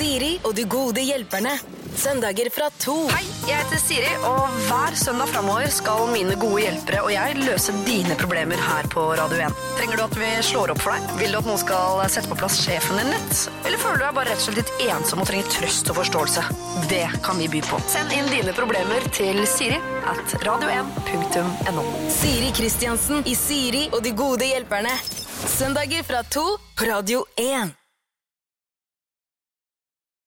Siri og de gode hjelperne. Søndager fra to. Hei, jeg heter Siri, og hver søndag framover skal mine gode hjelpere og jeg løse dine problemer her på Radio 1. Trenger du at vi slår opp for deg? Vil du at noen skal sette på plass sjefen din litt? Eller føler du deg bare rett og slett litt ensom og trenger trøst og forståelse? Det kan vi by på. Send inn dine problemer til Siri at radio1.no. Siri Kristiansen i Siri og de gode hjelperne. Søndager fra to på Radio 1.